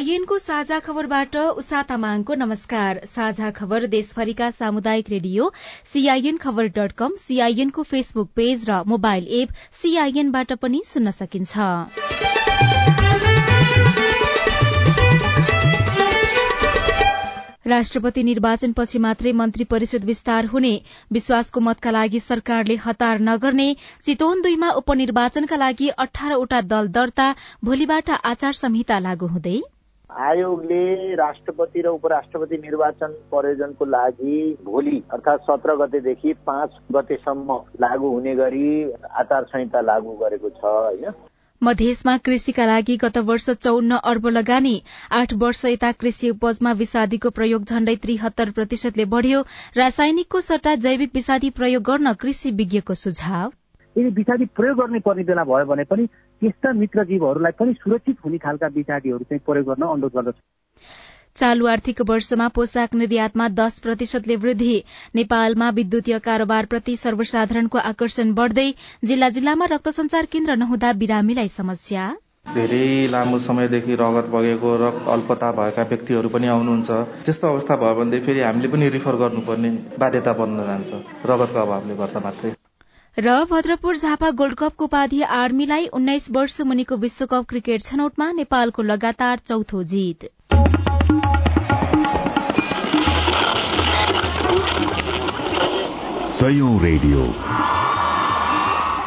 सीआईएनको साझा खबरबाट उषा तामाङको नमस्कार। साझा खबर देशभरिका सामुदायिक रेडियो सीआईएन खबर डट कम सीआईएनको फेसबुक पेज र मोबाइल एप सीआईएनबाट पनि सुन्न सकिन्छ। राष्ट्रपति निर्वाचनपछि मात्रै मन्त्री परिषद विस्तार हुने विश्वासको मतका लागि सरकारले हतार नगर्ने चितवन दुईमा उपनिर्वाचनका लागि अठारवटा दल दर्ता भोलिबाट आचार संहिता लागू हुँदै आयोगले राष्ट्रपति र उपराष्ट्रपति निर्वाचन प्रयोजनको लागि भोलि अर्थात् सत्र गतेदेखि पाँच गतेसम्म लागू हुने गरी आचार संहिता लागू गरेको छ होइन? मधेसमा कृषिका लागि गत वर्ष चौन्न अर्ब लगानी आठ वर्ष यता कृषि उपजमा विषादीको प्रयोग झण्डै त्रिहत्तर प्रतिशतले बढ़्यो। रासायनिकको सट्टा जैविक विषादी प्रयोग गर्न कृषि विज्ञको सुझाव? यदि विषादी प्रयोग गर्ने पर्ने बेला भयो भने पनि त्यस्ता मित्र जीवहरूलाई पनि सुरक्षित हुने खालका विषादीहरू चाहिँ प्रयोग गर्न अनुरोध गर्दछु। चालू आर्थिक वर्षमा पोसाक निर्यातमा दश प्रतिशतले वृद्धि। नेपालमा विद्युतीय कारोबारप्रति सर्वसाधारणको आकर्षण बढ़दै जिल्ला जिल्लामा रक्त संचार केन्द्र नहुँदा बिरामीलाई समस्या। धेरै लामो समयदेखि रगत बगेको र अल्पता भएका व्यक्तिहरू पनि आउनुहुन्छ। त्यस्तो अवस्था भयो भने फेरि हामीले पनि रिफर गर्नुपर्ने बाध्यता बन्न जान्छ। रगतको अभावले गर्दा मात्रै। र भद्रपुर झापा गोल्ड कपको उपाधि आर्मीलाई उन्नाइस वर्ष मुनिको विश्वकप क्रिकेट छनौटमा नेपालको लगातार चौथो जीत। रेडियो।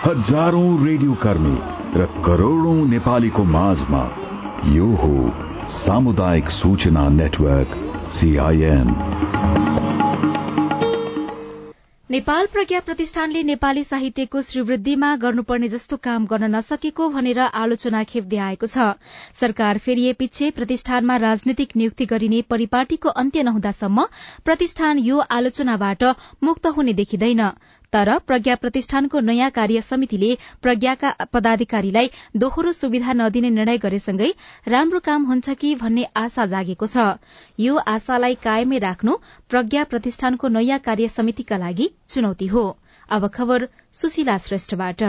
हजारौं रेडियो कर्मी र करोड़ौं नेपालीको माझमा यो हो सामुदायिक सूचना नेटवर्क सीआईएन नेपाल प्रज्ञा प्रतिष्ठानले नेपाली साहित्यको श्रीवृद्धिमा गर्नुपर्ने जस्तो काम गर्न नसकेको भनेर आलोचना खेप्दै आएको छ। सरकार फेरिएपछि प्रतिष्ठानमा राजनीतिक नियुक्ति गरिने परिपाटीको अन्त्य नहुँदासम्म प्रतिष्ठान यो आलोचनाबाट मुक्त हुने देखिँदैन। तर प्रज्ञा प्रतिष्ठानको नयाँ कार्य समितिले प्रज्ञाका पदाधिकारीलाई दोहोरो सुविधा नदिने निर्णय गरेसँगै राम्रो काम हुन्छ कि भन्ने आशा जागेको छ। यो आशालाई कायमै राख्नु प्रज्ञा प्रतिष्ठानको नयाँ कार्य समितिका लागि चुनौती हो। अब खबर सुशीला श्रेष्ठबाट।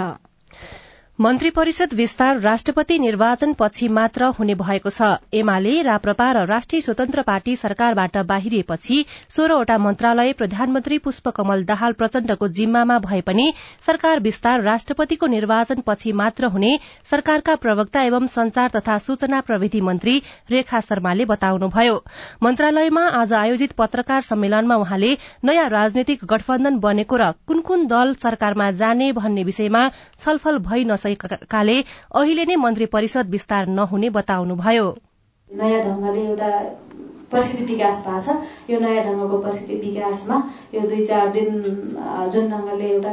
मन्त्री परिषद विस्तार राष्ट्रपति निर्वाचन पछि मात्र हुने भएको छ। एमाले राप्रपा र राष्ट्रिय स्वतन्त्र पार्टी सरकारबाट बाहिरिएपछि सोह्रवटा मन्त्रालय प्रधानमन्त्री पुष्पकमल दाहाल प्रचण्डको जिम्मामा भए पनि सरकार विस्तार राष्ट्रपतिको निर्वाचन पछि मात्र हुने सरकारका प्रवक्ता एवं संचार तथा सूचना प्रविधि मन्त्री रेखा शर्माले बताउनुभयो। मन्त्रालयमा आज आयोजित पत्रकार सम्मेलनमा उहाँले नयाँ राजनैतिक गठबन्धन बनेको र कुन कुन दल सरकारमा जाने भन्ने विषयमा छलफल भइ नसकेकाले अहिले नै मन्त्री परिषद विस्तार नहुने बताउनुभयो। नयाँ ढंगले एउटा परिस्थिति विकास भएको छ। यो नयाँ ढङ्गको परिस्थिति विकासमा यो दुई चार दिन जुन ढङ्गले एउटा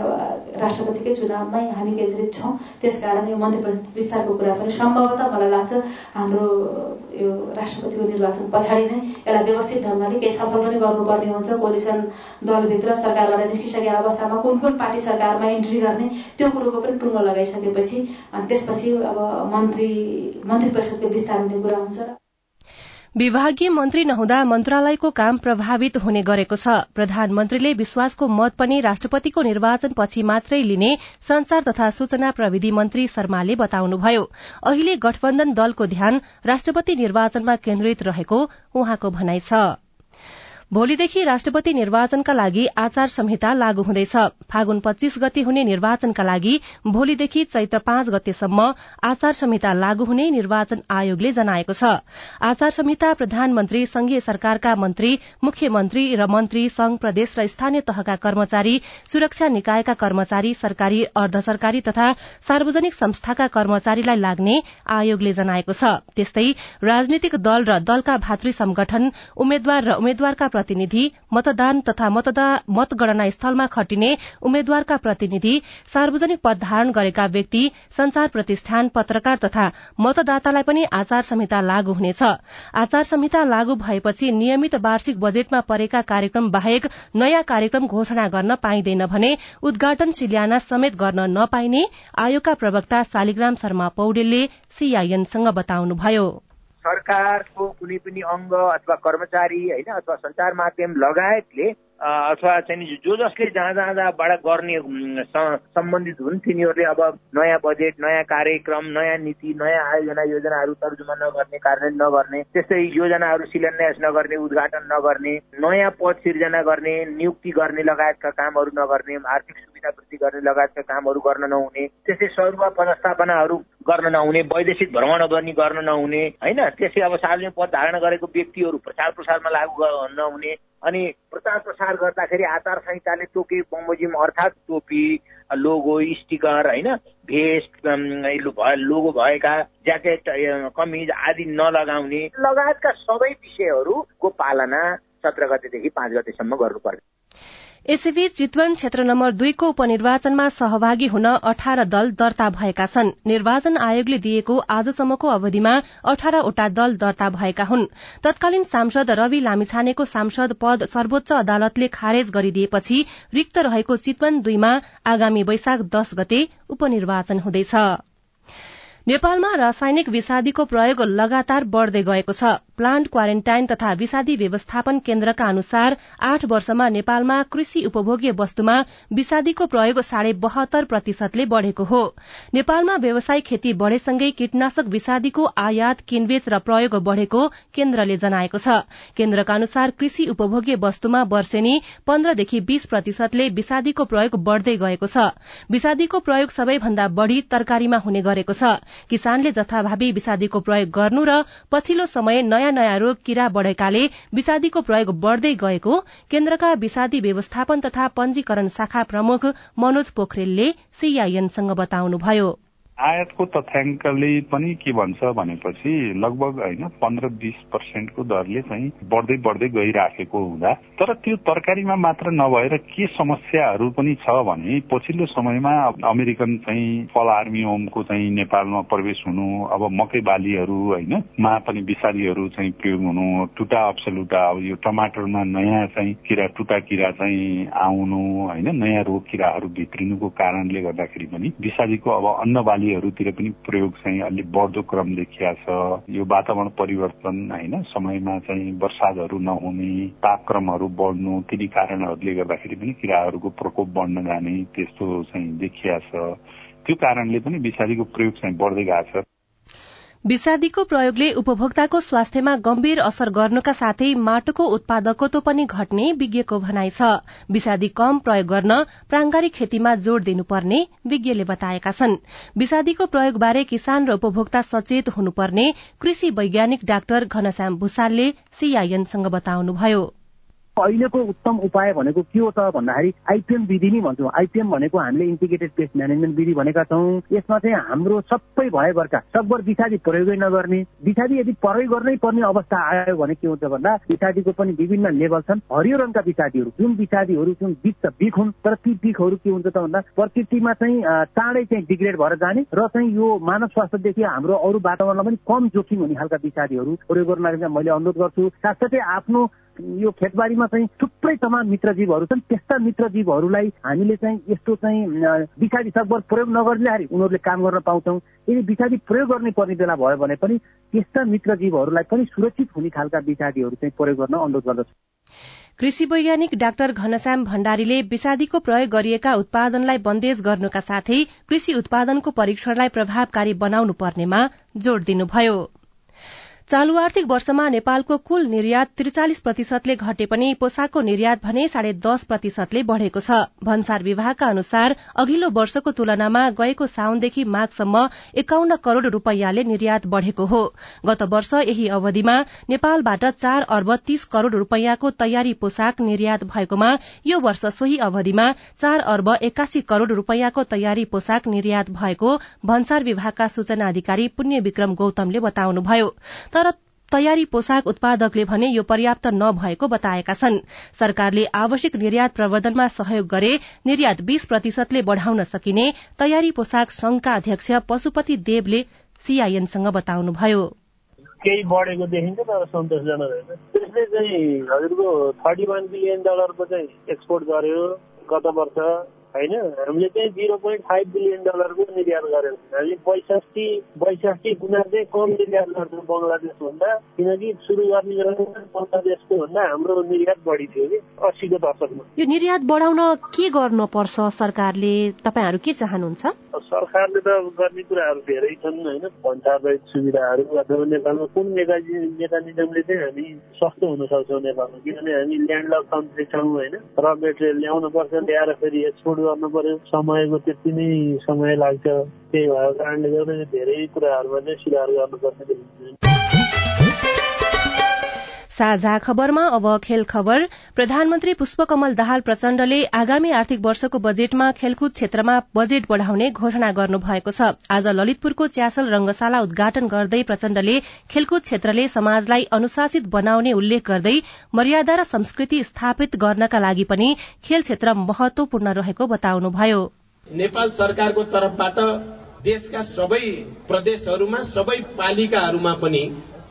राष्ट्रपतिकै चुनावमै हामी केन्द्रित छौँ त्यसकारण यो मन्त्री परिषद विस्तारको कुरा पनि सम्भवतः मलाई लाग्छ हाम्रो यो राष्ट्रपतिको निर्वाचन पछाडि नै यसलाई ढङ्गले केही छलफल पनि गर्नुपर्ने हुन्छ। कोलिसन दलभित्र सरकारबाट निस्किसकेका अवस्थामा कुन कुन पार्टी सरकारमा इन्ट्री गर्ने त्यो कुरोको पनि टुङ्गो लगाइसकेपछि त्यसपछि अब मन्त्री मन्त्री परिषदको विस्तार हुने कुरा हुन्छ विभागीय मन्त्री नहुँदा मन्त्रालयको काम प्रभावित हुने गरेको छ। प्रधानमन्त्रीले विश्वासको मत पनि राष्ट्रपतिको निर्वाचन पछि मात्रै लिने संचार तथा सूचना प्रविधि मन्त्री शर्माले बताउनुभयो। अहिले गठबन्धन दलको ध्यान राष्ट्रपति निर्वाचनमा केन्द्रित रहेको उहाँको भनाइ छ। भोलिदेखि राष्ट्रपति निर्वाचनका लागि आचार संहिता लागू हुँदैछ। फागुन पच्चीस गते हुने निर्वाचनका लागि भोलिदेखि चैत्र पाँच गतेसम्म आचार संहिता लागू हुने निर्वाचन आयोगले जनाएको छ। आचार संहिता प्रधानमन्त्री संघीय सरकारका मन्त्री मुख्यमन्त्री र मन्त्री संघ प्रदेश र स्थानीय तहका कर्मचारी सुरक्षा निकायका कर्मचारी सरकारी अर्ध सरकारी तथा सार्वजनिक संस्थाका कर्मचारीलाई लाग्ने आयोगले जनाएको छ। त्यस्तै राजनीतिक दल र दलका भातृ संगठन उम्मेद्वार र उम्मेद्वारका प्रतिनिधि मतदान तथा मतगणना स्थलमा खटिने उम्मेद्वारका प्रतिनिधि सार्वजनिक पद धारण गरेका व्यक्ति संचार प्रतिष्ठान पत्रकार तथा मतदातालाई पनि आचार संहिता लागू हुनेछ। आचार संहिता लागू भएपछि नियमित वार्षिक बजेटमा परेका कार्यक्रम बाहेक नयाँ कार्यक्रम घोषणा गर्न पाइँदैन भने उद्घाटन शिलान्यास समेत गर्न नपाइने आयोगका प्रवक्ता शालिग्राम शर्मा पौडेलले सीआईएनसँग बताउनुभयो। सरकारको कुनै पनि अङ्ग अथवा कर्मचारी होइन अथवा संचार माध्यम लगायतले अथवा चाहिँ जो जसले जहाँ जहाँ जहाँबाट गर्ने सम्बन्धित हुन् तिनीहरूले अब नयाँ बजेट नयाँ कार्यक्रम नयाँ नीति नयाँ आयोजना योजनाहरू तर्जुमा नगर्ने कार्यान्वयन नगर्ने त्यस्तै योजनाहरू शिलान्यास नगर्ने उद्घाटन नगर्ने नयाँ पद सिर्जना गर्ने नियुक्ति गर्ने लगायतका कामहरू नगर्ने आर्थिक सुविधा वृद्धि गर्ने लगायतका कामहरू गर्न नहुने त्यस्तै सरुवा पदस्थापनाहरू गर्न नहुने वैदेशिक भ्रमण पनि गर्न नहुने होइन? त्यसै अब सार्वजनिक पद धारण गरेको व्यक्तिहरू प्रचार प्रसारमा लागू नहुने अनि प्रचार प्रसार गर्दाखेरि आचार संहिताले तोके बमोजिम अर्थात् टोपी लोगो स्टिकर होइन भेस्ट लोगो भएका ज्याकेट कमिज आदि नलगाउने लगायतका सबै विषयहरूको पालना सत्र गतेदेखि पाँच गतेसम्म गर्नुपर्छ। यसैबीच चितवन क्षेत्र नम्बर दुईको उपनिर्वाचनमा सहभागी हुन अठार दल दर्ता भएका छन्। निर्वाचन आयोगले दिएको आजसम्मको अवधिमा अठारवटा दल दर्ता भएका हुन्। तत्कालीन सांसद रवि लामिछानेको सांसद पद सर्वोच्च अदालतले खारेज गरिदिएपछि रिक्त रहेको चितवन दुईमा आगामी वैशाख दश गते उपनिर्वाचन हुँदैछ। नेपालमा रासायनिक विषादीको प्रयोग लगातार बढ़दै गएको छ। प्लान्ट क्वारेन्टाइन तथा विषादी व्यवस्थापन केन्द्रका अनुसार आठ वर्षमा नेपालमा कृषि उपभोग्य वस्तुमा विषादीको प्रयोग साढे बहत्तर प्रतिशतले बढ़ेको हो। नेपालमा व्यवसायिक खेती बढ़ेसँगै कीटनाशक विषादीको आयात किनबेच र प्रयोग बढ़ेको केन्द्रले जनाएको छ। केन्द्रका अनुसार कृषि उपभोग्य वस्तुमा वर्षेनी पन्ध्रदेखि बीस प्रतिशतले विषादीको प्रयोग बढ़दै गएको छ। विषादीको प्रयोग सबैभन्दा बढ़ी तरकारीमा हुने गरेको छ। किसानले जथाभावी विषादीको प्रयोग गर्नु र पछिल्लो समय नयाँ नयाँ रोग किरा बढ़ेकाले विषादीको प्रयोग बढ़दै गएको केन्द्रका विषादी व्यवस्थापन तथा पञ्जीकरण शाखा प्रमुख मनोज पोखरेलले सीआईएनसँग बताउनुभयो। आयातको तथ्याङ्कले पनि के भन्छ भनेपछि लगभग होइन पन्ध्र बिस पर्सेन्टको दरले चाहिँ बढ्दै बढ्दै गइराखेको हुँदा तर त्यो तरकारीमा मात्र नभएर के समस्याहरू पनि छ भने पछिल्लो समयमा अमेरिकन चाहिँ फल आर्मी होमको चाहिँ नेपालमा प्रवेश हुनु अब मकै बालीहरू होइन मा पनि विषादीहरू चाहिँ प्रयोग हुनु टुटा अप्सलुटा अब यो टमाटरमा नयाँ चाहिँ किरा टुटा किरा चाहिँ आउनु होइन नयाँ रोग किराहरू भित्रिनुको कारणले गर्दाखेरि पनि विषादीको अब अन्न बाली बालीहरूतिर पनि प्रयोग चाहिँ अलिक बढ्दो क्रम देखिया छ। यो वातावरण परिवर्तन होइन समयमा चाहिँ वर्षादहरू नहुने तापक्रमहरू बढ्नु तिनी कारणहरूले गर्दाखेरि पनि किराहरूको प्रकोप बढ्न जाने त्यस्तो चाहिँ देखिया छ। त्यो कारणले पनि विषादीको प्रयोग चाहिँ बढ्दै गएको छ। विषादीको प्रयोगले उपभोक्ताको स्वास्थ्यमा गम्भीर असर गर्नुका साथै माटोको उत्पादकत्व पनि घट्ने विज्ञको भनाइ छ। विषादी कम प्रयोग गर्न प्रांगारिक खेतीमा जोड़ दिनुपर्ने विज्ञले बताएका छन्। विषादीको प्रयोगबारे किसान र उपभोक्ता सचेत हुनुपर्ने कृषि वैज्ञानिक डाक्टर घनश्याम भूषालले सीआईएनसँग बताउनुभयो। अहिलेको उत्तम उपाय भनेको के हो त भन्दाखेरि आइपिएम विधि नै भन्छौँ। आइपिएम भनेको हामीले इन्टिग्रेटेड पेस्ट म्यानेजमेन्ट विधि भनेका छौँ। यसमा चाहिँ हाम्रो सबै भएभरका सकभर विषादी प्रयोगै नगर्ने विषादी यदि प्रयोग गर्नै पर्ने अवस्था आयो भने के हुन्छ भन्दा विषादीको पनि विभिन्न लेभल छन्। हरियो रङका विषादीहरू जुन विषादीहरू जुन बिख त बिख हुन् तर ती बिखहरू के हुन्छ त भन्दा प्रकृतिमा चाहिँ चाँडै चाहिँ डिग्रेड भएर जाने र चाहिँ यो मानव स्वास्थ्यदेखि हाम्रो अरू वातावरणलाई पनि कम जोखिम हुने खालका विषादीहरू प्रयोग गर्न मैले अनुरोध गर्छु। साथसाथै आफ्नो यो खेतबारीमा चाहिँ थुप्रै तमाम मित्रजीवहरू छन्। त्यस्ता मित्रजीवहरूलाई हामीले चाहिँ यस्तो चाहिँ विषादी सकभर प्रयोग नगर्दाखेरि उनीहरूले काम गर्न पाउँछौँ। यदि विषादी प्रयोग गर्ने पर्ने बेला भयो भने पनि त्यस्ता मित्रजीवहरूलाई पनि सुरक्षित हुने खालका विषादीहरू चाहिँ प्रयोग गर्न अनुरोध गर्दछु। कृषि वैज्ञानिक डाक्टर घनश्याम भण्डारीले विषादीको प्रयोग गरिएका उत्पादनलाई बन्देज गर्नुका साथै कृषि उत्पादनको परीक्षणलाई प्रभावकारी बनाउनु पर्नेमा जोड़ दिनुभयो। चालू आर्थिक वर्षमा नेपालको कुल निर्यात त्रिचालिस प्रतिशतले घटे पनि पोसाकको निर्यात भने साढे दस प्रतिशतले बढ़ेको छ। भन्सार विभागका अनुसार अघिल्लो वर्षको तुलनामा गएको साउनदेखि माघसम्म एकाउन्न करोड़ रूपियाँले निर्यात बढ़ेको हो। गत वर्ष यही अवधिमा नेपालबाट चार अर्ब तीस करोड़ रूपियाँको तयारी पोसाक निर्यात भएकोमा यो वर्ष सोही अवधिमा चार अर्ब एकासी करोड़ रूपियाँको तयारी पोसाक निर्यात भएको भन्सार विभागका सूचना अधिकारी पुण्य विक्रम गौतमले बताउनुभयो। तर तयारी पोसाक उत्पादकले भने यो पर्याप्त नभएको बताएका छन्। सरकारले आवश्यक निर्यात प्रवर्धनमा सहयोग गरे निर्यात बीस प्रतिशतले बढ़ाउन सकिने तयारी पोसाक संघका अध्यक्ष पशुपति देवले सीआईएनसँग बताउनुभयो। केही बढेको देखिन्छ तर सन्तोषजनक होइन त्यसले चाहिँ हजुरको थर्टी वान बिलियन डलरको चाहिँ एक्सपोर्ट गर्यो गत वर्ष। होइन? हामीले चाहिँ जिरो पोइन्ट फाइभ बिलियन डलरको निर्यात गऱ्यौँ हामीले बैसठी बैसठी गुणा चाहिँ कम निर्यात गर्छौँ बङ्गलादेशभन्दा किनकि सुरु गर्ने बेलामा बङ्गलादेशको भन्दा हाम्रो निर्यात बढी थियो कि अस्सीको दशकमा। यो निर्यात बढाउन के गर्नुपर्छ सरकारले? तपाईँहरू के चाहनुहुन्छ? सरकारले त गर्ने कुराहरू धेरै छन् होइन? पञ्चायत सुविधाहरू अथवा नेपालमा कुन मेकानिजमले चाहिँ हामी सस्तो हुन सक्छौँ नेपालमा? किनभने हामी ल्यान्डलक कन्ट्री छौँ होइन? र मेटेरियल ल्याउनु पर्छ ल्याएर फेरि एक्सपोर्ट गर्नु पर्यो। समयको त्यति नै समय लाग्छ। त्यही भएको कारणले गर्दा धेरै कुराहरूमा चाहिँ सुधार गर्नुपर्ने देखिन्छ। साझा खबरमा अब खेल खबर। प्रधानमन्त्री पुष्पकमल दाहाल प्रचण्डले आगामी आर्थिक वर्षको बजेटमा खेलकुद क्षेत्रमा बजेट बढ़ाउने घोषणा गर्नुभएको छ। आज ललितपुरको च्यासल रंगशाला उद्घाटन गर्दै प्रचण्डले खेलकुद क्षेत्रले समाजलाई अनुशासित बनाउने उल्लेख गर्दै मर्यादा र संस्कृति स्थापित गर्नका लागि पनि खेल क्षेत्र महत्वपूर्ण रहेको बताउनुभयो। नेपाल सरकारको तर्फबाट देशका सबै प्रदेशहरूमा सबै पालिकाहरूमा पनि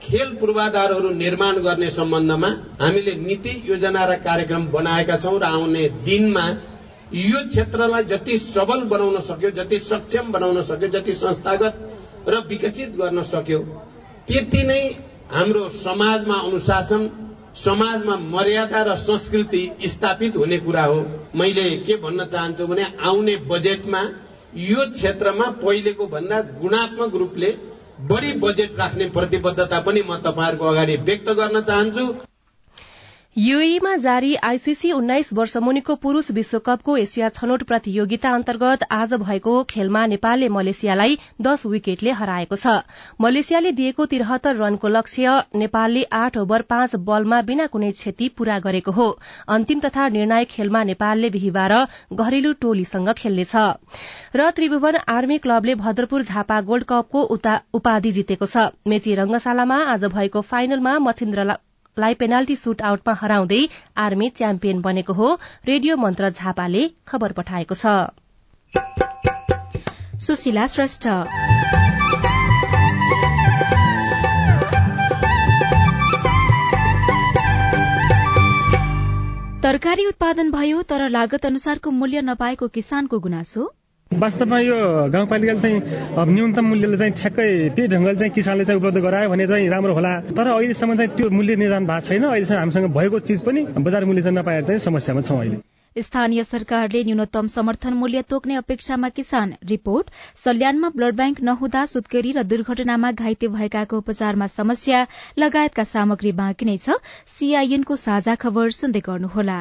खेल पूर्वाधारहरू निर्माण गर्ने सम्बन्धमा हामीले नीति योजना र कार्यक्रम बनाएका छौं र आउने दिनमा यो क्षेत्रलाई जति सबल बनाउन सक्यो जति सक्षम बनाउन सक्यो जति संस्थागत र विकसित गर्न सक्यो त्यति नै हाम्रो समाजमा अनुशासन समाजमा मर्यादा र संस्कृति स्थापित हुने कुरा हो। मैले के भन्न चाहन्छु भने आउने बजेटमा यो क्षेत्रमा पहिलेको भन्दा गुणात्मक रूपले बढी बजेट राख्ने प्रतिबद्धता पनि म तपाईँहरूको अगाडि व्यक्त गर्न चाहन्छु। यूएईमा जारी आईसीसी उन्नाइस वर्ष मुनिको पुरूष विश्वकपको एसिया छनौट प्रतियोगिता अन्तर्गत आज भएको खेलमा नेपालले मलेसियालाई दश विकेटले हराएको छ। मलेसियाले दिएको तिरहत्तर रनको लक्ष्य नेपालले आठ ओभर पाँच बलमा बिना कुनै क्षति पूरा गरेको हो। अन्तिम तथा निर्णायक खेलमा नेपालले बिहिबार घरेलु टोलीसँग खेल्नेछ। र त्रिभुवन आर्मी क्लबले भद्रपुर झापा गोल्ड कपको उपाधि जितेको छ। मेची रंगशालामा आज भएको फाइनलमा लाई पेनाल्टी सुट आउटमा हराउँदै आर्मी च्याम्पियन बनेको हो रेडियो मन्त्र झापाले खबर पठाएको छ। तरकारी उत्पादन भयो तर लागत अनुसारको मूल्य नपाएको किसानको गुनासो। वास्तवमा यो गाउँपालिकाले चाहिँ न्यूनतम मूल्यले चाहिँ ठ्याक्कै त्यही ढङ्गले चाहिँ किसानले चाहिँ उपलब्ध गरायो भने चाहिँ राम्रो होला। तर अहिलेसम्म चाहिँ त्यो मूल्य निर्धारण भएको छैन। अहिलेसम्म हामीसँग भएको चिज पनि बजार मूल्य चाहिँ नपाएर चाहिँ समस्यामा छौँ अहिले। स्थानीय सरकारले न्यूनतम समर्थन मूल्य तोक्ने अपेक्षामा किसान रिपोर्ट सल्यानमा ब्लड ब्याङ्क नहुँदा सुत्केरी र दुर्घटनामा घाइते भएकाको उपचारमा समस्या लगायतका सामग्री बाँकी नै छ। सीआईएनको साझा खबर सुन्दै गर्नुहोला।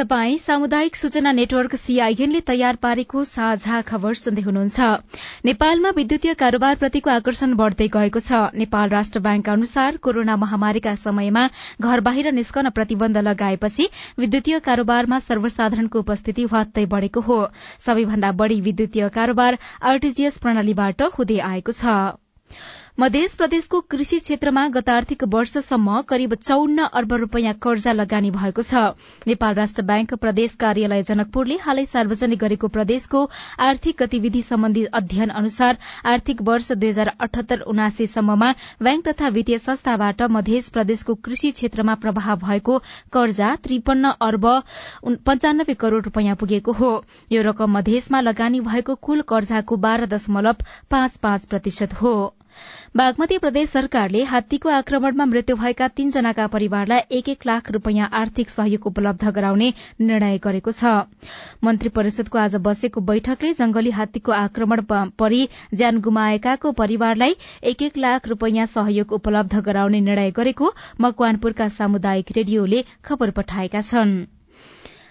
तपाई सामुदायिक सूचना नेटवर्क सीआईएनले तयार पारेको साझा खबर सुन्दै हुनुहुन्छ। नेपालमा विद्युतीय कारोबारप्रतिको आकर्षण बढ़दै गएको छ। नेपाल राष्ट्र ब्याङ्क अनुसार कोरोना महामारीका समयमा घर बाहिर निस्कन प्रतिबन्ध लगाएपछि विद्युतीय कारोबारमा सर्वसाधारणको उपस्थिति हवात्तै बढ़ेको हो। सबैभन्दा बढ़ी विद्युतीय कारोबार आरटीजीएस प्रणालीबाट हुँदै आएको छ। मध्य प्रदेशको कृषि क्षेत्रमा गत आर्थिक वर्षसम्म करिब चौन्न अर्ब रूपियाँ कर्जा लगानी भएको छ। नेपाल राष्ट्र ब्याङ्क प्रदेश कार्यालय जनकपुरले हालै सार्वजनिक गरेको प्रदेशको आर्थिक गतिविधि सम्बन्धी अध्ययन अनुसार आर्थिक वर्ष दुई हजार अठहत्तर उनासीसम्ममा ब्याङ्क तथा वित्तीय संस्थाबाट मध्य प्रदेशको कृषि क्षेत्रमा प्रभाव भएको कर्जा त्रिपन्न अर्ब पञ्चानब्बे करोड़ रूपियाँ पुगेको हो। यो रकम मधेसमा लगानी भएको कुल कर्जाको बाह्र दशमलव पाँच पाँच प्रतिशत हो। बागमती प्रदेश सरकारले हात्तीको आक्रमणमा मृत्यु भएका तीनजनाका परिवारलाई एक एक लाख रूपियाँ आर्थिक सहयोग उपलब्ध गराउने निर्णय गरेको छ। मन्त्री परिषदको आज बसेको बैठकले जंगली हात्तीको आक्रमण परि ज्यान गुमाएकाको परिवारलाई एक एक लाख रूपियाँ सहयोग उपलब्ध गराउने निर्णय गरेको मकवानपुरका सामुदायिक रेडियोले खबर पठाएका छनृ।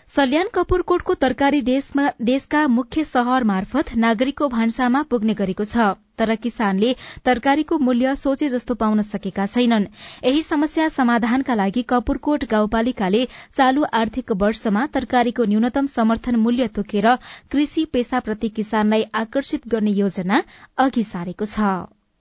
सल्यान कपूरकोटको तरकारी देशका मुख्य शहर मार्फत नागरिकको भान्सामा पुग्ने गरेको छ। तर किसानले तरकारीको मूल्य सोचे जस्तो पाउन सकेका छैनन्। यही समस्या समाधानका लागि कपूरकोट गाउँपालिकाले चालू आर्थिक वर्षमा तरकारीको न्यूनतम समर्थन मूल्य तोकेर कृषि पेसाप्रति किसानलाई आकर्षित गर्ने योजना अघि सारेको छ।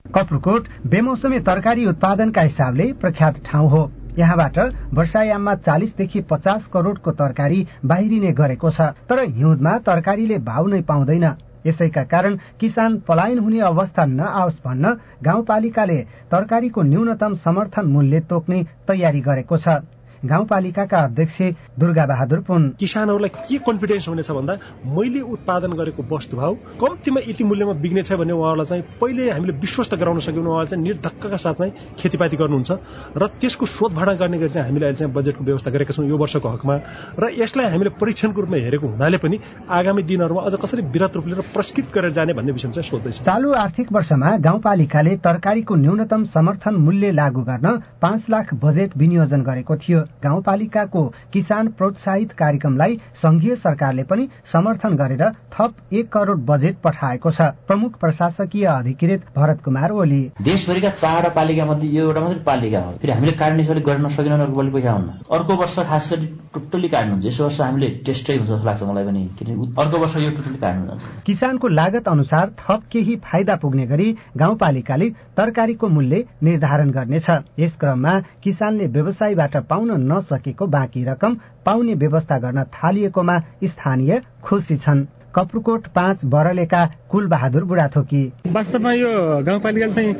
कपुरकोट बेमौसमी तरकारी उत्पादनका हिसाबले प्रख्यात ठाउँ हो। यहाँबाट वर्षायाममा चालिसदेखि पचास करोड़को तरकारी बाहिरिने गरेको छ तर हिउँदमा तरकारीले भाउ नै पाउँदैन। यसैका कारण किसान पलायन हुने अवस्था नआओस् भन्न गाउँपालिकाले तरकारीको न्यूनतम समर्थन मूल्य तोक्ने तयारी गरेको छ। गाउँपालिकाका अध्यक्ष दुर्गा बहादुर पुन। किसानहरूलाई के कन्फिडेन्स हुनेछ भन्दा मैले उत्पादन गरेको वस्तु भाव कम्तीमा यति मूल्यमा बिग्ने छ भने उहाँहरूलाई चाहिँ पहिले हामीले विश्वस्त गराउन सक्यौँ उहाँले चाहिँ निर्धक्कका साथ चाहिँ खेतीपाती गर्नुहुन्छ। र त्यसको शोधभाडा गर्ने गरी चाहिँ हामीले अहिले चाहिँ बजेटको व्यवस्था गरेका छौँ यो वर्षको हकमा। र यसलाई हामीले परीक्षणको रूपमा हेरेको हुनाले पनि आगामी दिनहरूमा अझ कसरी विरत रूपले र प्रस्कृत गरेर जाने भन्ने विषयमा चाहिँ सोध्दैछ। चालु आर्थिक वर्षमा गाउँपालिकाले तरकारीको न्यूनतम समर्थन मूल्य लागू गर्न पाँच लाख बजेट विनियोजन गरेको थियो। गाउँपालिकाको किसान प्रोत्साहित कार्यक्रमलाई संघीय सरकारले पनि समर्थन गरेर थप एक करोड़ बजेट पठाएको छ। प्रमुख प्रशासकीय अधिकृत भरत कुमार ओली। देशभरिका चारवटा पालिका मध्ये यो एउटा मात्रै पालिका हो। फेरि हामीले काट्ने गर्न सकेनौँ अर्को पालि पैसा हुन्न? अर्को वर्ष खास गरी टोटली काट्नुहुन्छ यस वर्ष हामीले टेस्टै हुन्छ जस्तो लाग्छ मलाई पनि। किनभने अर्को वर्ष यो टोटली काट्नु जान्छ। किसानको लागत अनुसार थप केही फाइदा पुग्ने गरी गाउँपालिकाले तरकारीको मूल्य निर्धारण गर्नेछ। यस क्रममा किसानले व्यवसायबाट पाउन नसकेको बाँकी रकम पाउने व्यवस्था गर्न थालिएकोमा स्थानीय खुसी छन्। कपुरकोट पाँच बरलेका कुल बहादुर बुढाथोकी। वास्तवमा यो गाउँपालिकाले चाहिँ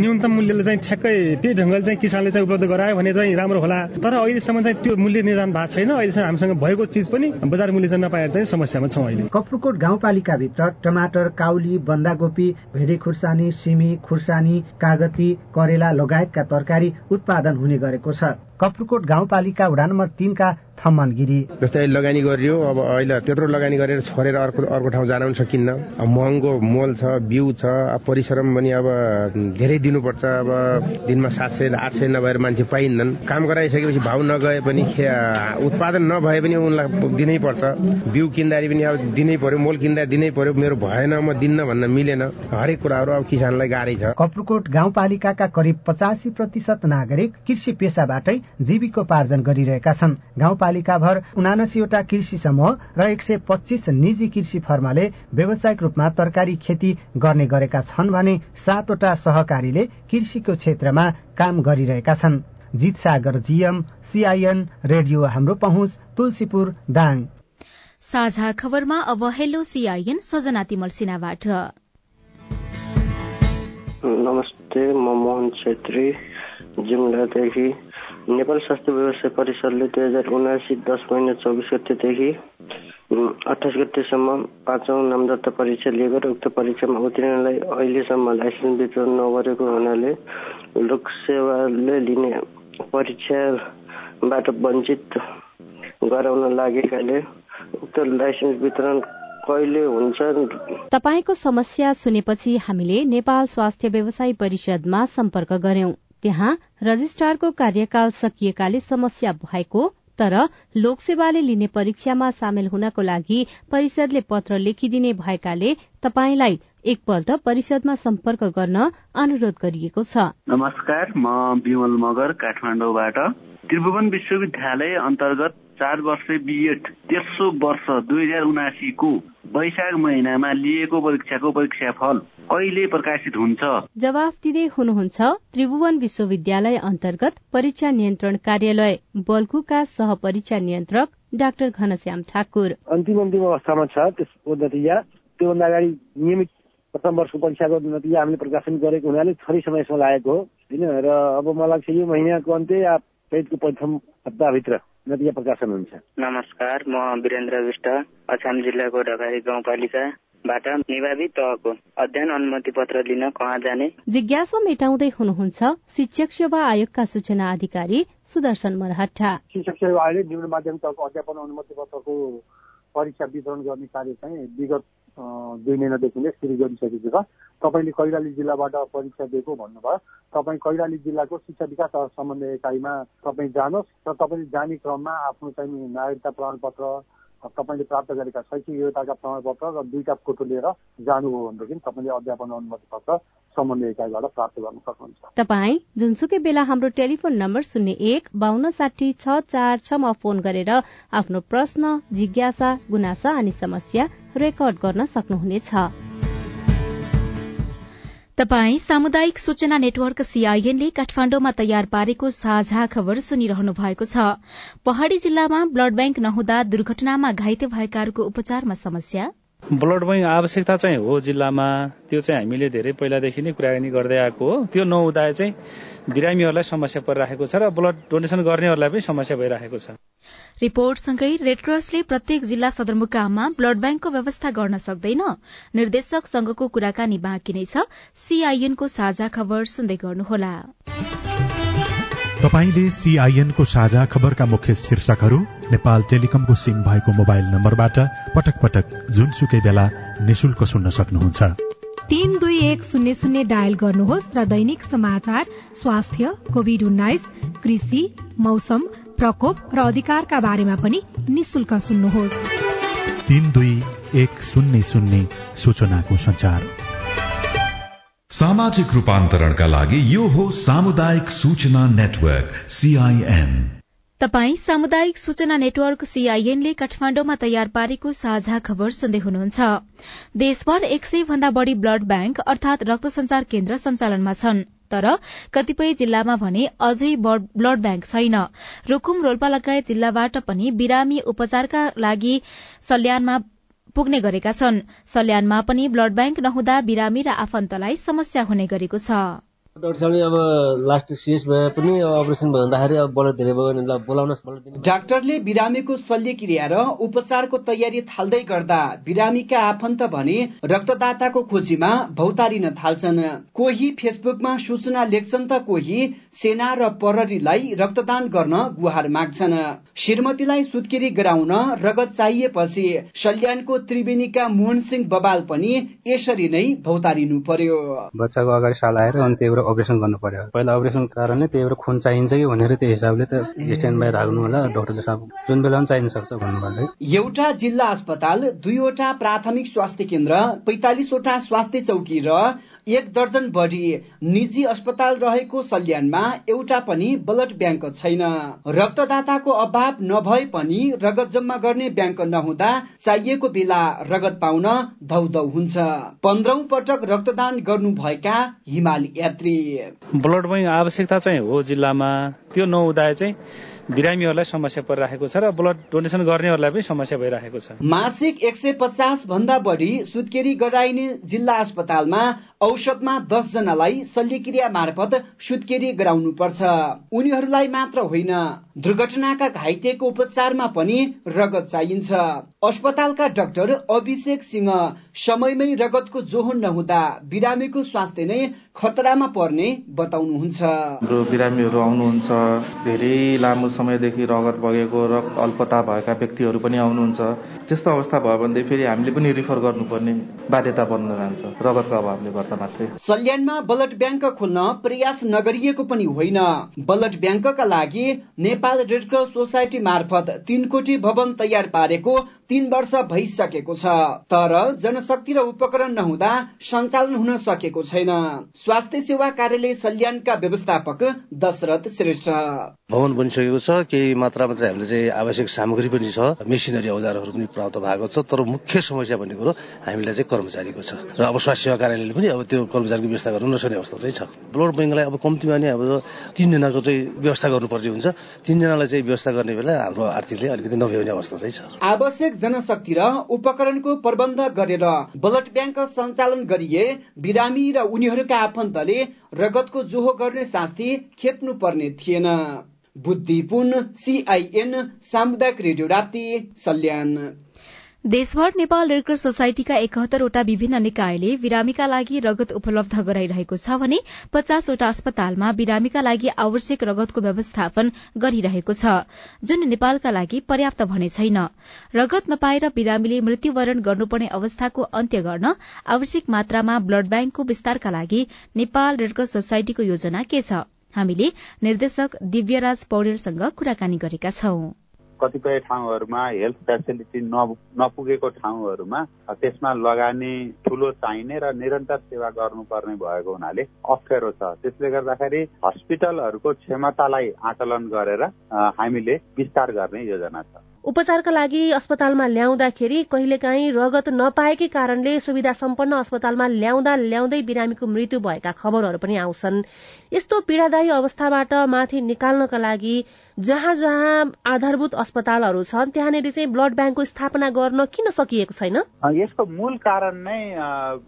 न्यूनतम मूल्यले चाहिँ ठ्याक्कै त्यही ढङ्गले चाहिँ किसानले चाहिँ उपलब्ध गरायो भने चाहिँ राम्रो होला। तर अहिलेसम्म चाहिँ त्यो मूल्य निर्धारण भएको छैन। अहिलेसम्म हामीसँग भएको चिज पनि बजार मूल्य चाहिँ नपाएर चाहिँ समस्यामा छौँ अहिले। कपुरकोट गाउँपालिकाभित्र टमाटर काउली बन्दागोपी भेडी खुर्सानी सिमी खुर्सानी कागती करेला लगायतका तरकारी उत्पादन हुने गरेको छ। कपुरकोट गाउँपालिका वडा नम्बर तीनका थम्मन गिरी जस्तै लगानी गरियो अब अहिले त्यत्रो लगानी गरेर छोडेर अर्को अर्को ठाउँ जान पनि सकिन्न। महँगो मोल छ बिउ छ परिश्रम पनि अब धेरै दिनुपर्छ। अब दिनमा सात सय आठ सय नभएर मान्छे पाइन्नन्। काम गराइसकेपछि भाउ नगए पनि उत्पादन नभए पनि उनलाई दिनै पर्छ। बिउ किन्दाखेरि पनि अब दिनै पर्यो मोल किन्दा दिनै पर्यो। मेरो भएन म दिन्न भन्न मिलेन। हरेक कुराहरू अब किसानलाई गाह्रै छ। कपुरकोट गाउँपालिकाका करिब पचासी प्रतिशत नागरिक कृषि पेसाबाटै जीविकोपार्जन गरिरहेका छन्। गाउँपालिकाभर उनासीवटा कृषि समूह र एक सय पच्चिस निजी कृषि फर्मले व्यावसायिक रूपमा तरकारी खेती गर्ने गरेका छन् भने सातवटा सहकारीले कृषिको क्षेत्रमा काम गरिरहेका छन्। जित सागर जीएम सीआईएन रेडियो हाम्रो पहुँच तुलसीपुर दाङ। साझा खबरमा अब हेलो सीआईएन सजना तिमल सिन्हाबाट। नमस्ते म मोहन छेत्री जुम्लादेखि नेपाल स्वास्थ्य व्यवसाय परिषदले दुई हजार उनासी दस महिना चौबिस गतेदेखि अठाइस गतेसम्म पाँचौँ नामदर्ता परीक्षा लिएको र उक्त परीक्षामा उत्तीर्णलाई अहिलेसम्म लाइसेन्स वितरण नगरेको हुनाले लोकसेवाले लिने परीक्षाबाट वञ्चित गराउन लागेकाले उक्त लाइसेन्स वितरण कहिले हुन्छ? तपाईँको समस्या सुनेपछि हामीले नेपाल स्वास्थ्य व्यवसाय परिषदमा सम्पर्क गर्यौं त्यहाँ रजिस्ट्रारको कार्यकाल सकिएकाले समस्या भएको तर लोकसेवाले लिने परीक्षामा सामेल हुनको लागि परिषदले पत्र लेखिदिने भएकाले तपाईँलाई एकपल्ट परिषदमा सम्पर्क गर्न अनुरोध गरिएको छ। नमस्कार म विमल मगर काठमाडौँबाट। त्रिभुवन विश्वविद्यालय अन्तर्गत चार वर्ष बिएड तेस्रो वर्ष दुई हजार उनासीको वैशाख महिनामा लिएको परीक्षाको परीक्षा फल कहिले प्रकाशित हुन्छ? जवाफ दिँदै हुनुहुन्छ त्रिभुवन विश्वविद्यालय अन्तर्गत परीक्षा नियन्त्रण कार्यालय बल्कुका सह परीक्षा नियन्त्रक डाक्टर घनश्याम ठाकुर। अन्तिम अन्तिम अवस्थामा छ त्यसको नतिजा त्योभन्दा अगाडि नियमित प्रथम वर्षको परीक्षाको नतिजा हामीले प्रकाशन गरेको हुनाले थोरै समयसम्म लागेको हो। होइन र अब मलाई लाग्छ यो महिनाको अन्त्य या चैतको प्रथम हप्ताभित्र नतिजा प्रकाशन हुन्छ। नमस्कार म वीरेन्द्र विष्ट अछाम जिल्लाको ढकारी गाउँपालिकाबाट निभावी तहको अध्ययन अनुमति पत्र लिन कहाँ जाने? जिज्ञासा मेटाउँदै हुनुहुन्छ शिक्षक सेवा आयोगका सूचना अधिकारी सुदर्शन मरहट्टा। शिक्षक सेवा आयोगले निम्न माध्यमिक तहको अध्यापन अनुमति पत्रको परीक्षा वितरण गर्ने कार्य चाहिँ विगत दुई महिनादेखि नै सुरु गरिसकेको छ। तपाईँले कैलाली जिल्लाबाट परीक्षा दिएको भन्नुभयो। तपाईँ कैलाली जिल्लाको शिक्षा विकास समन्वय एकाइमा तपाईँ जानुहोस् र तपाईँले जाने क्रममा आफ्नो चाहिँ नागरिकता प्रमाणपत्र तपाईँले प्राप्त गरेका शैक्षिक योग्यताका प्रमाणपत्र र दुईटा फोटो लिएर जानुभयो भनेदेखि तपाईँले अध्यापन अनुमति पत्र समन्वय इकाइबाट प्राप्त गर्न सक्नुहुन्छ। तपाईँ जुनसुकै बेला हाम्रो टेलिफोन नम्बर शून्य एक बान्न साठी छ चार छमा फोन गरेर आफ्नो प्रश्न जिज्ञासा गुनासा अनि समस्या रेकर्ड गर्न सक्नुहुनेछ। तपाई सामुदायिक सूचना नेटवर्क सीआईएनले काठमाण्डुमा तयार पारेको साझा खबर सुनिरहनु भएको छ। पहाड़ी जिल्लामा ब्लड ब्याङ्क नहुँदा दुर्घटनामा घाइते भएकाहरूको उपचारमा समस्या। ब्लड ब्याङ्क आवश्यकता चाहिँ हो जिल्लामा। त्यो चाहिँ हामीले धेरै पहिलादेखि नै कुराकानी गर्दै आएको हो। त्यो नहुँदा चाहिँ बिरामीहरूलाई समस्या परिरहेको छ र ब्लड डोनेसन गर्नेहरूलाई पनि समस्या भइरहेको छ। रिपोर्टसँगै रेडक्रसले प्रत्येक जिल्ला सदरमुकाममा ब्लड ब्याङ्कको व्यवस्था गर्न सक्दैन। निर्देशक संघको कुराकानी बाँकी नै छ। सीआईएनको साझा खबर सुन्दै गर्नुहोला। तपाईँले सीआईएनको साझा खबरका मुख्य शीर्षकहरू नेपाल टेलिकमको सिम भएको मोबाइल नम्बरबाट पटक पटक जुनसुकै बेला निशुल्क सुन्न सक्नुहुन्छ। तीन दुई एक शून्य शून्य डायल गर्नुहोस् र दैनिक समाचार स्वास्थ्य कोविड उन्नाइस कृषि मौसम प्रकोप र अधिकारका बारेमा पनि निशुल्क सुन्नुहोस्। तीन दुई एक शून्य शून्य सूचनाको संचार सामाजिक रूपान्तरणका लागि यो हो सामुदायिक सूचना नेटवर्क सीआईएन तपाई सामुदायिक सूचना नेटवर्क सीआईएनले काठमाण्डुमा तयार पारेको साझा खबर सुन्दै हुनुहुन्छ। देशभर एक सय भन्दा बढ़ी ब्लड ब्याङ्क अर्थात रक्त संचार केन्द्र सञ्चालनमा छन्। तर कतिपय जिल्लामा भने अझै ब्लड ब्याङ्क छैन। रूकुम रोल्पा लगायत जिल्लाबाट पनि बिरामी उपचारका लागि सल्यानमा पुग्ने गरेका छन्। सल्यानमा पनि ब्लड ब्याङ्क नहुँदा बिरामी र आफन्तलाई समस्या हुने गरेको छ। डाक्टर साहबले अब लास्ट सिएस भए पनि अपरेसन भन्दाखेरि अब ब्लड धेरै भयो भने बोलाउन डाक्टरले बिरामीको शल्यक्रिया र उपचारको तयारी थाल्दै गर्दा बिरामीका आफन्त भने रक्तदाताको खोजीमा भौतारिन थाल्छन्। कोही फेसबुकमा सूचना लेख्छन् त कोही सेना र प्रहरीलाई रक्तदान गर्न गुहार माग्छन्। श्रीमतीलाई सुत्केरी गराउन रगत चाहिएपछि सल्यानको त्रिवेणीका मोहन सिंह बबाल पनि यसरी नै भौतारिनु पर्यो। बच्चाको अगाडि साल आएर अनि अपरेसन गर्नु पर्यो। पहिला अपरेसन कारणले त्यही भएर खुन चाहिन्छ कि भनेर त्यो हिसाबले त स्ट्यान्ड बाई राख्नु होला। डक्टरले साहब जुन बेला पनि चाहिन सक्छ भन्नुभयो। एउटा जिल्ला अस्पताल दुईवटा प्राथमिक स्वास्थ्य केन्द्र पैतालिसवटा स्वास्थ्य चौकी र एक दर्जन बढी निजी अस्पताल रहेको सल्यानमा एउटा पनि ब्लड ब्याङ्क छैन। रक्तदाताको अभाव नभए पनि रगत जम्मा गर्ने ब्याङ्क नहुँदा चाहिएको बेला रगत पाउन धौधौ हुन्छ। पन्ध्रौं पटक रक्तदान गर्नुभएका हिमाल यात्री। ब्लड ब्याङ्क आवश्यकता चाहिँ हो जिल्लामा। त्यो नहुँदा चाहिँ बिरामीहरूलाई समस्या परिरहेको छ र ब्लड डोनेसन गर्नेहरूलाई पनि समस्या भइरहेको छ। मासिक एक सय पचास भन्दा बढी सुत्केरी गराइने जिल्ला अस्पतालमा औषधमा दस जनालाई शल्यक्रिया मार्फत सुत्केरी गराउनु पर्छ। उनीहरूलाई मात्र होइन दुर्घटनाका घाइतेको उपचारमा पनि रगत चाहिन्छ। अस्पतालका डाक्टर अभिषेक सिंह समयमै रगतको जोहो नहुँदा बिरामीको स्वास्थ्य नै खतरामा पर्ने बताउनुहुन्छ। हाम्रो बिरामीहरू आउनुहुन्छ धेरै लामो समयदेखि रगत बगेको र अल्पता भएका व्यक्तिहरू पनि आउनुहुन्छ। त्यस्तो अवस्था भयो भनेदेखि फेरि हामीले पनि रिफर गर्नुपर्ने बाध्यता बन्न जान्छ। रगतको अभावले गर्दा मात्रै। सल्यानमा ब्लड ब्याङ्क खोल्न प्रयास नगरिएको पनि होइन। ब्लड ब्याङ्कका लागि नेपाल रेडक्रस सोसाइटी मार्फत तीन कोटी भवन तयार पारेको तीन वर्ष भइसकेको छ। तर जनशक्ति र उपकरण नहुँदा सञ्चालन हुन सकेको छैन। स्वास्थ्य सेवा कार्यालय सल्यानका व्यवस्थापक दशरथ श्रेष्ठ। भवन बनिसकेको छ केही मात्रामा चाहिँ हामीले चाहिँ आवश्यक सामग्री पनि छ मेसिनरी औजारहरू पनि प्राप्त भएको छ तर मुख्य समस्या भन्ने कुरो हामीलाई चाहिँ कर्मचारीको छ। र अब स्वास्थ्य सेवा कार्यालयले पनि अब त्यो कर्मचारीको व्यवस्था गर्न नसक्ने अवस्था चाहिँ छ। ब्लड ब्याङ्कलाई अब कम्तीमा नै अब तिनजनाको चाहिँ व्यवस्था गर्नुपर्ने हुन्छ। तिनजनालाई चाहिँ व्यवस्था गर्ने बेला हाम्रो आर्थिकले अलिकति नभ्याउने अवस्था चाहिँ छ। आवश्यक जनशक्ति र उपकरणको प्रबन्ध गरेर ब्लड ब्याङ्क सञ्चालन गरिए बिरामी र उनीहरूका आफन्तले रगतको जोहो गर्ने शास्ति खेप्नु पर्ने थिएन। बुद्धिपुन सिआइएन सामुदायिक रेडियो राप्ती सल्यान। देशभर नेपाल रेडक्रस सोसाइटीका एकहत्तरवटा विभिन्न निकायले बिरामीका लागि रगत उपलब्ध गराइरहेको छ भने पचासवटा अस्पतालमा बिरामीका लागि आवश्यक रगतको व्यवस्थापन गरिरहेको छ जुन नेपालका लागि पर्याप्त भने छैन। रगत नपाएर बिरामीले मृत्युवरण गर्नुपर्ने अवस्थाको अन्त्य गर्न आवश्यक मात्रामा ब्लड ब्याङ्कको विस्तारका लागि नेपाल रेडक्रस सोसाइटीको योजना के छ? हामीले निर्देशक दिव्यराज पौडेलसँग कुराकानी गरेका छौं। कतिपय ठाउँहरूमा हेल्थ फेसिलिटी नपुगेको ठाउँहरूमा त्यसमा लगानी ठुलो चाहिने र निरन्तर सेवा गर्नुपर्ने भएको हुनाले अप्ठ्यारो छ। त्यसले गर्दाखेरि हस्पिटलहरूको क्षमतालाई आकलन गरेर हामीले विस्तार गर्ने योजना छ। उपचारका लागि अस्पतालमा ल्याउँदाखेरि कहिलेकाहीँ रगत नपाएकै कारणले सुविधा सम्पन्न अस्पतालमा ल्याउँदा ल्याउँदै बिरामीको मृत्यु भएका खबरहरू पनि आउँछन्। यस्तो पीड़ादायी अवस्थाबाट माथि निकाल्नका लागि जहाँ जहाँ आधारभूत अस्पतालहरू छन् त्यहाँनिर चाहिँ ब्लड ब्याङ्कको स्थापना गर्न किन सकिएको छैन? यसको मूल कारण नै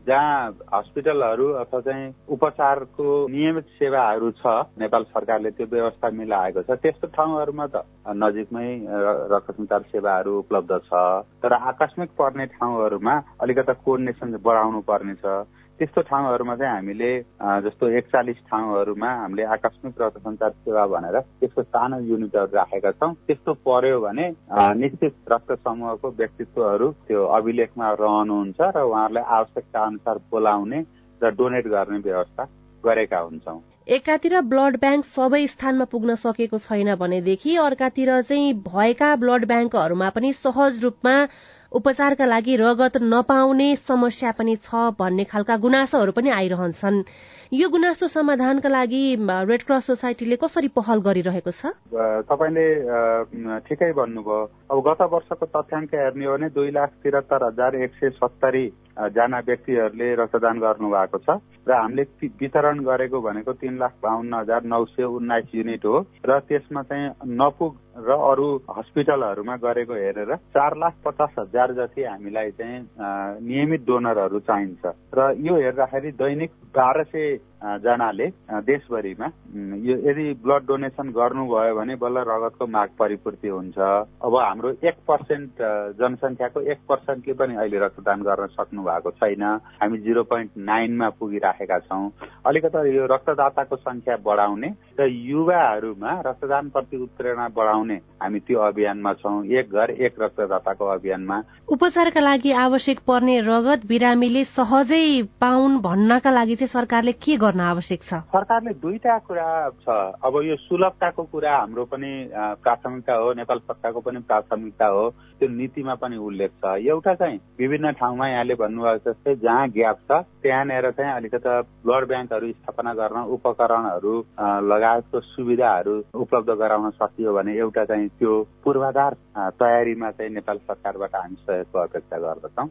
जहाँ हस्पिटलहरू अथवा चाहिँ उपचारको नियमित सेवाहरू छ नेपाल सरकारले त्यो व्यवस्था मिलाएको छ त्यस्तो ठाउँहरूमा त नजिकमै रक्त सञ्चार सेवाहरू उपलब्ध छ। तर आकस्मिक पर्ने ठाउँहरूमा अलिकता कोर्डिनेसन बढाउनु पर्नेछ त्यस्तो ठाउँहरूमा चाहिँ हामीले जस्तो एकचालिस ठाउँहरूमा हामीले आकस्मिक रक्त सञ्चार सेवा भनेर त्यसको सानो युनिटहरू राखेका छौँ। त्यस्तो पर्यो भने निश्चित रक्त समूहको व्यक्तित्वहरू त्यो अभिलेखमा रहनुहुन्छ र उहाँहरूलाई आवश्यकता अनुसार बोलाउने र डोनेट गर्ने व्यवस्था गरेका हुन्छौँ। एकातिर ब्लड ब्याङ्क सबै स्थानमा पुग्न सकेको छैन भनेदेखि अर्कातिर चाहिँ भएका ब्लड ब्याङ्कहरूमा पनि सहज रूपमा उपचारका लागि रगत नपाउने समस्या पनि छ भन्ने खालका गुनासोहरू पनि आइरहन्छन्। यो गुनासो समाधानका लागि रेड क्रस सोसाइटीले कसरी पहल गरिरहेको छ? तपाईँले ठिकै भन्नुभयो। अब गत वर्षको तथ्याङ्क हेर्ने हो भने दुई लाख त्रिहत्तर हजार एक सय सत्तरी जना व्यक्तिहरूले रक्तदान गर्नु भएको छ र हामीले वितरण गरेको भनेको तीन लाख बाहन्न हजार नौ सय उन्नाइस युनिट हो र त्यसमा चाहिँ नपुग र अरू हस्पिटलहरूमा गरेको हेरेर चार लाख पचास हजार जति हामीलाई चाहिँ नियमित डोनरहरू चाहिन्छ र यो हेर्दाखेरि दैनिक बाह्र सय जनाले देशभरिमा यो यदि ब्लड डोनेसन गर्नुभयो भने बल्ल रगतको माग परिपूर्ति हुन्छ। अब हाम्रो एक पर्सेन्ट जनसङ्ख्याको एक पर्सेन्टले पनि अहिले रक्तदान गर्न सक्नु भएको छैन। हामी जिरो पोइन्ट नाइनमा पुगिराखेका छौँ। अलिकति यो रक्तदाताको संख्या बढाउने र युवाहरूमा रक्तदान प्रति उत्प्रेरणा बढाउने हामी त्यो अभियानमा छौँ। एक घर एक रक्तदाताको अभियानमा। उपचारका लागि आवश्यक पर्ने रगत बिरामीले सहजै पाउन् भन्नका लागि चाहिँ सरकारले के गर्न आवश्यक छ। सरकारले दुईटा कुरा छ। अब यो सुलभताको कुरा हाम्रो पनि प्राथमिकता हो नेपाल सरकारको पनि प्राथमिकता हो। त्यो नीतिमा पनि उल्लेख छ। एउटा चाहिँ विभिन्न ठाउँमा यहाँले भन्नुभएको जस्तै जहाँ ग्याप छ त्यहाँनिर चाहिँ अलिकति ब्लड ब्याङ्कहरू स्थापना गर्न उपकरणहरू लगायतको सुविधाहरू उपलब्ध गराउन सकियो भने एउटा चाहिँ त्यो पूर्वाधार तयारीमा चाहिँ नेपाल सरकारबाट हामी सहयोगको अपेक्षा गर्दछौँ।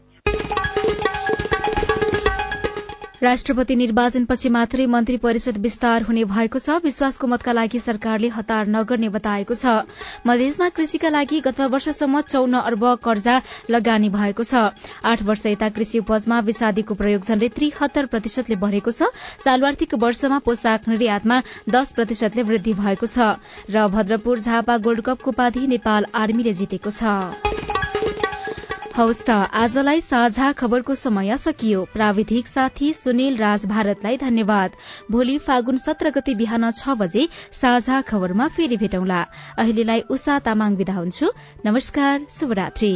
राष्ट्रपति निर्वाचनपछि मात्रै मन्त्री परिषद विस्तार हुने भएको छ। विश्वासको मतका लागि सरकारले हतार नगर्ने बताएको छ। मधेसमा कृषिका लागि गत वर्षसम्म चौन अर्ब कर्जा लगानी भएको छ। आठ वर्ष यता कृषि उपजमा विषादीको प्रयोग झण्डै त्रिहत्तर प्रतिशतले बढ़ेको छ। चालु आर्थिक वर्षमा पोसाक निर्यातमा दश प्रतिशतले वृद्धि भएको छ। र भद्रपुर झापा गोल्ड कपको उपाधि नेपाल आर्मीले जितेको छ। हौस् त आजलाई साझा खबरको समय सकियो। प्राविधिक साथी सुनिल राज भारतलाई धन्यवाद। भोलि फागुन सत्र गते बिहान छ बजे साझा खबरमा फेरि भेटौंला। अहिलेलाई उषा तामाङ विदा हुन्छु। नमस्कार शुभरात्री।